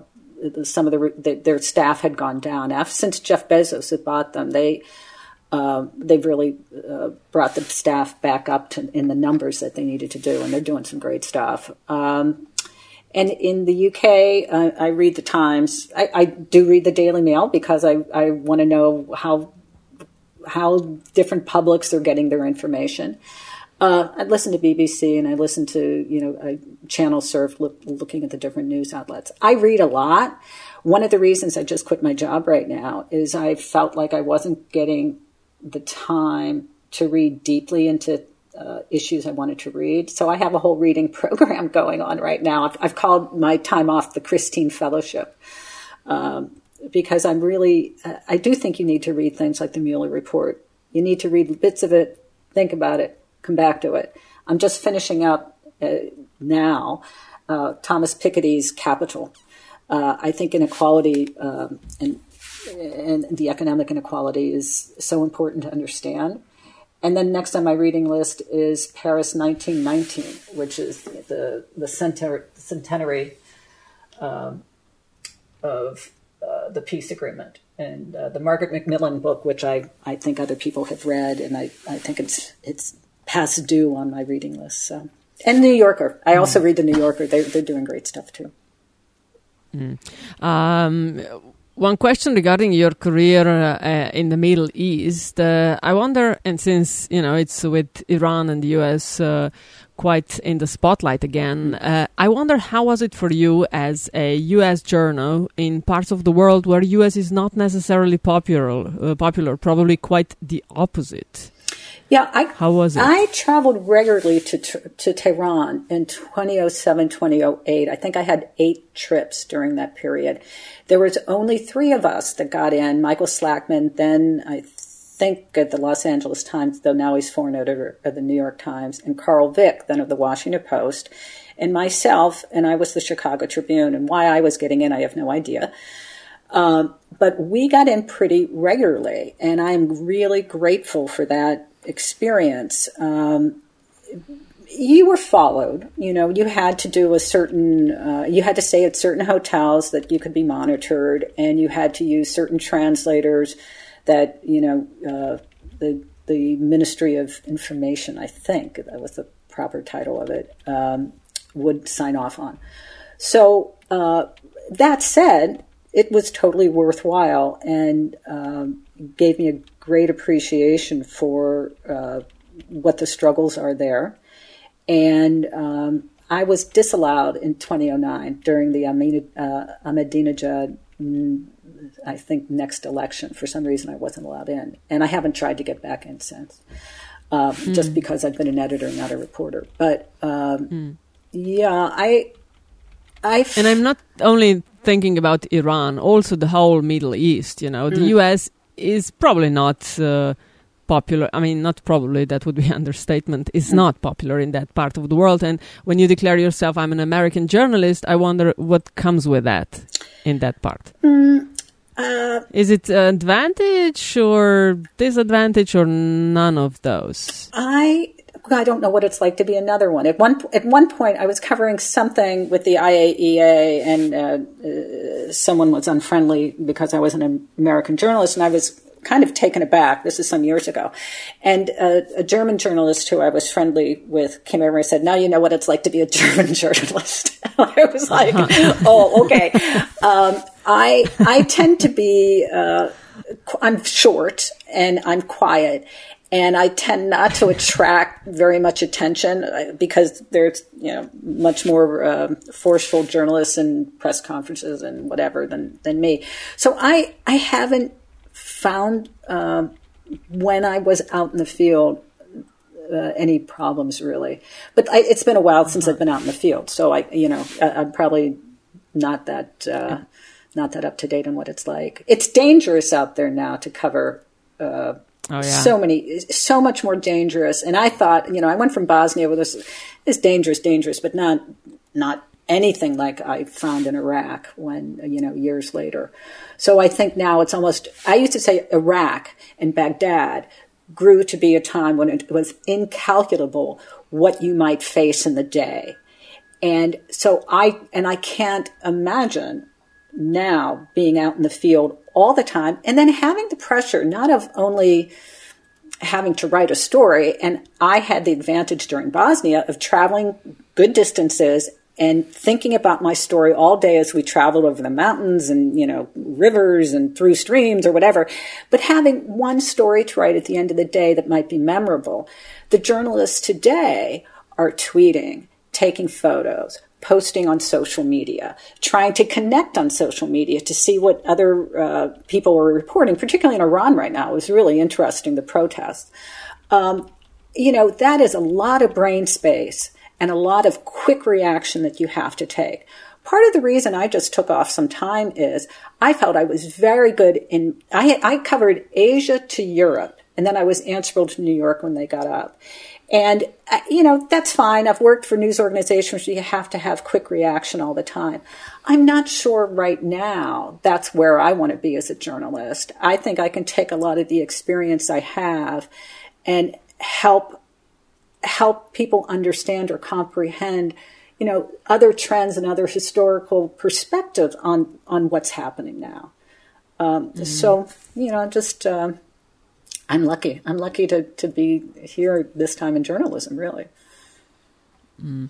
some of the, their staff had gone down. After, since Jeff Bezos had bought them, they uh, they've really uh, brought the staff back up to in the numbers that they needed to do, and they're doing some great stuff. Um, and in the UK, uh, I read the Times. I, I, do read the Daily Mail because I, I want to know how how different publics are getting their information. Uh, I listen to BBC and I listen to, you know, a channel surf look, looking at the different news outlets. I read a lot. One of the reasons I just quit my job right now is I felt like I wasn't getting the time to read deeply into uh, issues I wanted to read. So I have a whole reading program going on right now. I've, I've called my time off the Christine Fellowship. Um, because I'm really, uh, I do think you need to read things like the Mueller report. You need to read bits of it, think about it, come back to it. I'm just finishing up uh, now uh, Thomas Piketty's Capital. Uh, I think inequality um, and and the economic inequality is so important to understand. And then next on my reading list is Paris 1919, which is the the centenary, centenary um, of uh, the peace agreement and uh, the Margaret Macmillan book, which I, I think other people have read, and I, I think it's it's past due on my reading list. So, and New Yorker. I also mm. read the New Yorker. They, they're doing great stuff too. Mm. Um, one question regarding your career uh, in the Middle East. Uh, I wonder, and since you know it's with Iran and the U.S. Uh, quite in the spotlight again, uh, I wonder how was it for you as a U.S. journal in parts of the world where U.S. is not necessarily popular, uh, popular, probably quite the opposite. Yeah, I, how was it? I traveled regularly to to Tehran in 2007, 2008. I think I had eight trips during that period. There was only three of us that got in. Michael Slackman, then I think at the Los Angeles Times, though now he's foreign editor of the New York Times, and Karl Vick, then of the Washington Post, and myself, and I was the Chicago Tribune. And why I was getting in, I have no idea. Um, but we got in pretty regularly, and I'm really grateful for that experience, um, you were followed. You know, you had to do a certain, uh, you had to stay at certain hotels that you could be monitored, and you had to use certain translators that, you know, uh, the, the Ministry of Information, I think that was the proper title of it, um, would sign off on. So, uh, that said, it was totally worthwhile and um, gave me a great appreciation for uh, what the struggles are there. And um, I was disallowed in 2009 during the uh, Ahmadinejad, mm, I think, next election. For some reason, I wasn't allowed in. And I haven't tried to get back in since, uh, mm. just because I've been an editor, not a reporter. But um, mm. yeah, I. I f- and I'm not only thinking about Iran, also the whole Middle East. You know, the mm. U.S is probably not uh, popular. I mean, not probably, that would be understatement, is mm. not popular in that part of the world. And when you declare yourself, I'm an American journalist, I wonder what comes with that in that part. Mm, uh, is it an advantage or disadvantage or none of those? I I don't know what it's like to be another one. At one at one point, I was covering something with the IAEA, and uh, uh, someone was unfriendly because I was an American journalist, and I was kind of taken aback. This is some years ago. And a German journalist who I was friendly with came over and said, Now you know what it's like to be a German journalist. I was like, Oh, okay. Um, I, I tend to be, uh, I'm short and I'm quiet. And I tend not to attract very much attention uh, because there's, you know, much more uh, forceful journalists and press conferences and whatever than, than me. So I, I haven't found uh, when I was out in the field uh, any problems really. But I, it's been a while since I've been out in the field, so I, you know, I, am probably not that uh, not that up to date on what it's like. It's dangerous out there now to cover. Oh, yeah. So many, so much more dangerous. And I thought, you know, I went from Bosnia with this, is dangerous, dangerous, but not, not anything like I found in Iraq when, you know, years later. So I think now it's almost, I used to say Iraq and Baghdad grew to be a time when it was incalculable what you might face in the day. And so I, and I can't imagine now being out in the field all the time and then having the pressure not of only having to write a story. And I had the advantage during Bosnia of traveling good distances and thinking about my story all day as we traveled over the mountains and, you know, rivers and through streams or whatever, but having one story to write at the end of the day that might be memorable. The journalists today are tweeting, taking photos, posting on social media, trying to connect on social media to see what other uh, people were reporting, particularly in Iran right now. It was really interesting, the protests. Um, you know, that is a lot of brain space and a lot of quick reaction that you have to take. Part of the reason I just took off some time is I felt I was very good in, I, I covered Asia to Europe, and then I was answerable to New York when they got up. And, uh, you know, that's fine. I've worked for news organizations where you have to have quick reaction all the time. I'm not sure right now that's where I want to be as a journalist. I think I can take a lot of the experience I have and help help people understand or comprehend you know other trends and other historical perspectives on on what's happening now um, mm-hmm. so you know just uh, i'm lucky i'm lucky to to be here this time in journalism really mm.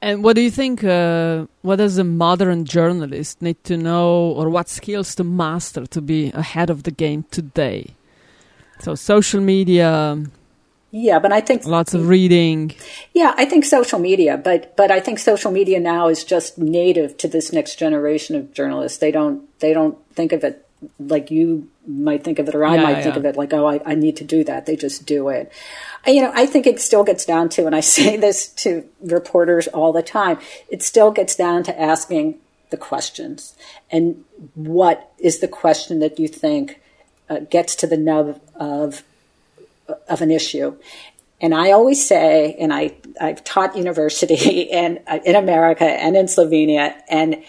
and what do you think uh, what does a modern journalist need to know or what skills to master to be ahead of the game today so social media yeah, but I think lots of reading. Yeah, I think social media, but but I think social media now is just native to this next generation of journalists. They don't they don't think of it like you might think of it, or I yeah, might yeah. think of it like, oh, I, I need to do that. They just do it. You know, I think it still gets down to, and I say this to reporters all the time. It still gets down to asking the questions, and what is the question that you think uh, gets to the nub of of an issue. And I always say, and I, I've taught university and uh, in America and in Slovenia, and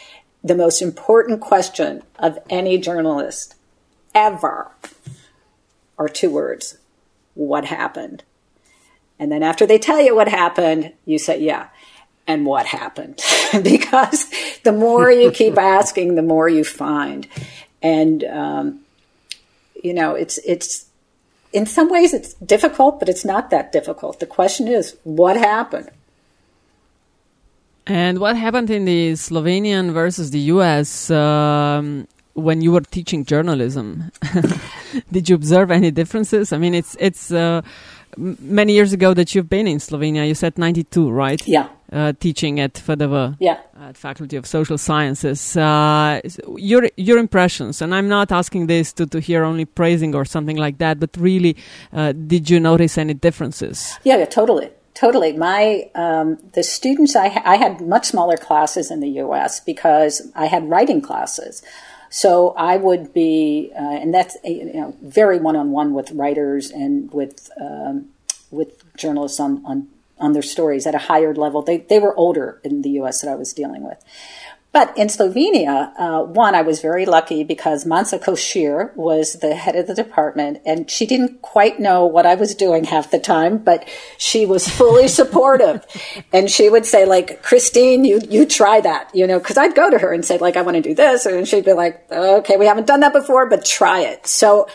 the most important question of any journalist ever are two words. What happened? And then after they tell you what happened, you say, yeah. And what happened? because the more you keep asking, the more you find. And, um, you know, it's, it's, in some ways it's difficult, but it's not that difficult. The question is, what happened? And what happened in the Slovenian versus the US um, when you were teaching journalism? Did you observe any differences? I mean, it's it's uh, many years ago that you've been in Slovenia. You said ninety two, right? Yeah uh, teaching at FDV, yeah. at Faculty of Social Sciences. Uh, your your impressions, and I'm not asking this to, to hear only praising or something like that, but really, uh, did you notice any differences? Yeah, yeah totally. Totally. My um, the students I, ha- I had much smaller classes in the U.S. because I had writing classes. So I would be, uh, and that's you know very one on one with writers and with um, with journalists on, on on their stories at a higher level. They they were older in the U.S. that I was dealing with. But in Slovenia, uh, one, I was very lucky because Manca Košir was the head of the department, and she didn't quite know what I was doing half the time, but she was fully supportive. And she would say, like, Christine, you, you try that, you know, because I'd go to her and say, like, I want to do this. And she'd be like, okay, we haven't done that before, but try it. So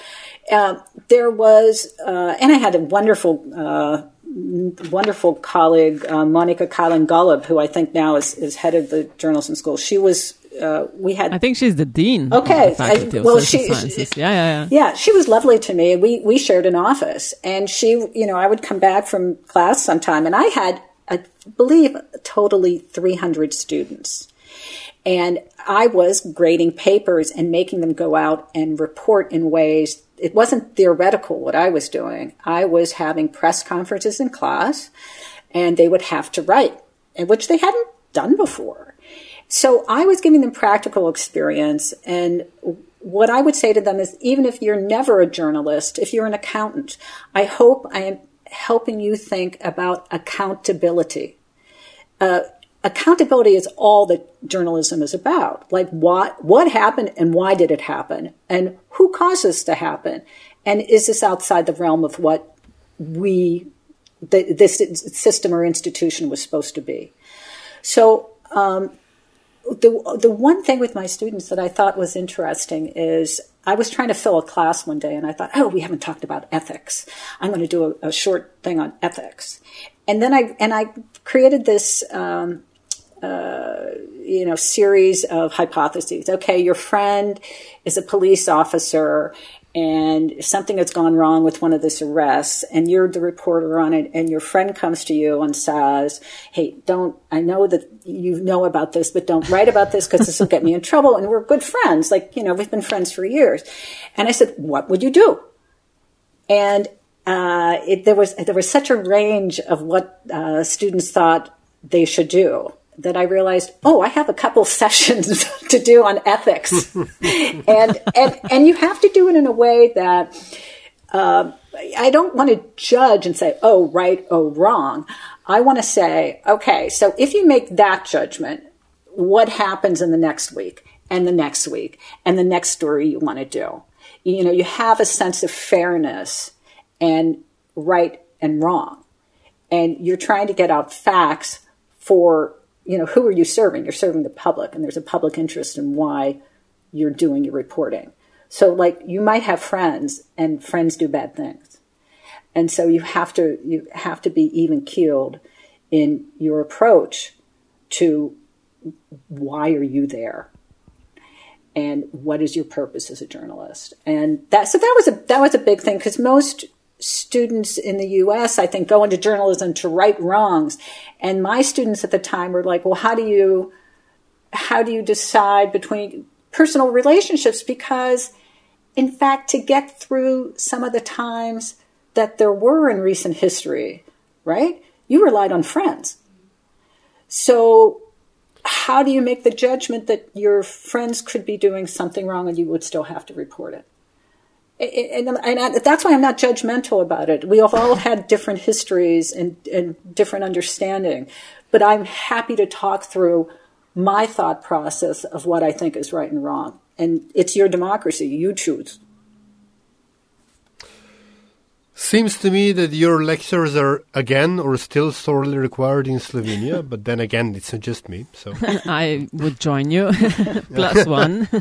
uh, there was, uh, and I had a wonderful, uh, wonderful colleague, uh, Monika Kalin Golob, who I think now is, is head of the journalism school. She was, uh, we had. I think she's the dean. Okay. I, well, she, she, yeah, yeah, yeah. Yeah, she was lovely to me. We, we shared an office and she, you know, I would come back from class sometime and I had, I believe, totally 300 students. And I was grading papers and making them go out and report in ways it wasn't theoretical what I was doing. I was having press conferences in class and they would have to write, which they hadn't done before. So I was giving them practical experience. And what I would say to them is even if you're never a journalist, if you're an accountant, I hope I am helping you think about accountability. Uh, accountability is all that journalism is about. Like what what happened and why did it happen and who caused this to happen and is this outside the realm of what we the, this system or institution was supposed to be. So um, the the one thing with my students that I thought was interesting is I was trying to fill a class one day and I thought, oh, we haven't talked about ethics. I'm going to do a, a short thing on ethics, and then I and I created this um, uh, you know, series of hypotheses. Okay, your friend is a police officer and something has gone wrong with one of these arrests and you're the reporter on it and your friend comes to you and says hey don't i know that you know about this but don't write about this because this will get me in trouble. And we're good friends like you know we've been friends for years. And i said what would you do? And uh, it, there was there was such a range of what uh, students thought they should do that I realized, oh, I have a couple sessions to do on ethics, and and and you have to do it in a way that uh, I don't want to judge and say, oh, right, oh, wrong. I want to say, okay, so if you make that judgment, what happens in the next week and the next week and the next story you want to do? You know, you have a sense of fairness and right and wrong, and you're trying to get out facts for you know, who are you serving? You're serving the public, and there's a public interest in why you're doing your reporting. So, like, you might have friends, and friends do bad things, and so you have to you have to be even keeled in your approach to why are you there and what is your purpose as a journalist and that so that was a that was a big thing because most students in the US, I think, go into journalism to right wrongs. And my students at the time were like, well, how do you, how do you decide between personal relationships? Because in fact, to get through some of the times that there were in recent history, right? You relied on friends. So how do you make the judgment that your friends could be doing something wrong and you would still have to report it? And, and I, that's why I'm not judgmental about it. We have all had different histories and, and different understanding, but I'm happy to talk through my thought process of what I think is right and wrong. And it's your democracy; you choose. Seems to me that your lectures are again or still sorely required in Slovenia, but then again, it's not just me. So I would join you plus one.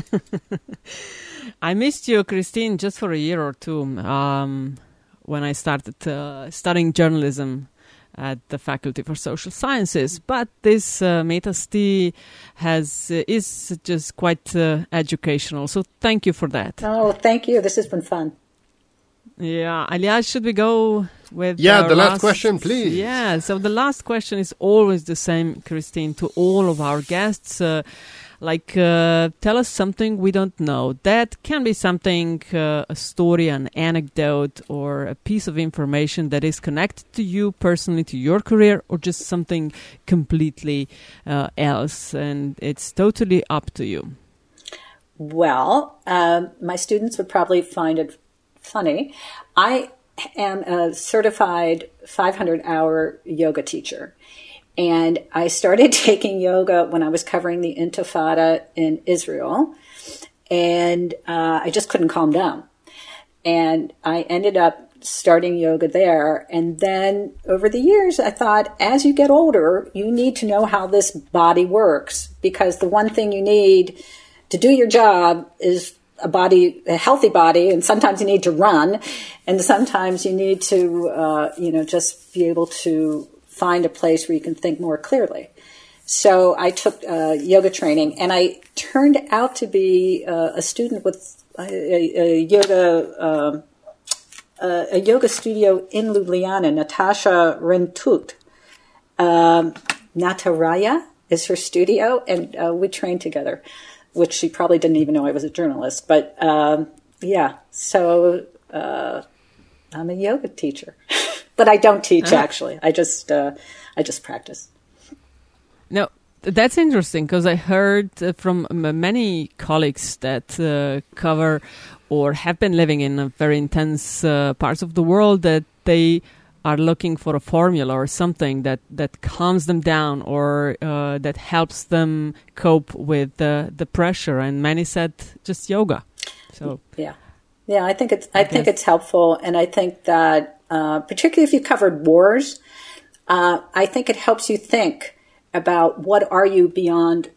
I missed you, Christine, just for a year or two um, when I started uh, studying journalism at the Faculty for Social Sciences. But this uh, MetaST has uh, is just quite uh, educational. So thank you for that. Oh, thank you. This has been fun. Yeah, Aljaž, should we go with yeah the last, last, question, please? Yeah. So the last question is always the same, Christine, to all of our guests. Uh, like uh, tell us something we don't know that can be something uh, a story an anecdote or a piece of information that is connected to you personally to your career or just something completely uh, else and it's totally up to you well, um, my students would probably find it funny. I am a certified 500 hour yoga teacher. And I started taking yoga when I was covering the Intifada in Israel. And uh, I just couldn't calm down. And I ended up starting yoga there. And then over the years, I thought as you get older, you need to know how this body works because the one thing you need to do your job is a body, a healthy body, and sometimes you need to run, and sometimes you need to, uh, you know, just be able to find a place where you can think more clearly. So I took uh, yoga training, and I turned out to be uh, a student with a, a, a yoga um, a yoga studio in Ljubljana. Natasha Rentut, um, Nataraya is her studio, and uh, we trained together which she probably didn't even know I was a journalist. But um, yeah, so uh, I'm a yoga teacher, but I don't teach uh-huh. actually. I just uh, I just practice. No, that's interesting because I heard uh, from many colleagues that uh, cover or have been living in very intense uh, parts of the world that they are looking for a formula or something that, that calms them down or uh, that helps them cope with the, the pressure. And many said just yoga. So yeah, yeah, I think it's I, I think it's helpful, and I think that uh, particularly if you covered wars, uh, I think it helps you think about what are you beyond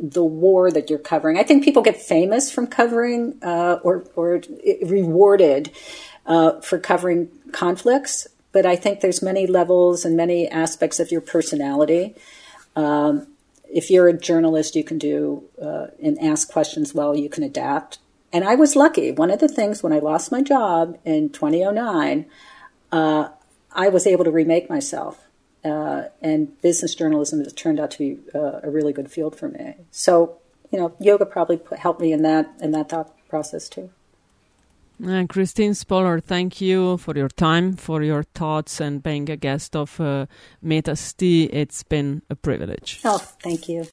the war that you're covering. I think people get famous from covering uh, or or rewarded uh, for covering conflicts but I think there's many levels and many aspects of your personality. Um, if you're a journalist, you can do uh, and ask questions well, you can adapt. And I was lucky. One of the things when I lost my job in 2009, uh, I was able to remake myself. Uh, and business journalism has turned out to be uh, a really good field for me. So, you know, yoga probably helped me in that in that thought process too. Uh, Christine Spolar, thank you for your time, for your thoughts, and being a guest of uh, Meta's Tea. It's been a privilege. Oh, thank you.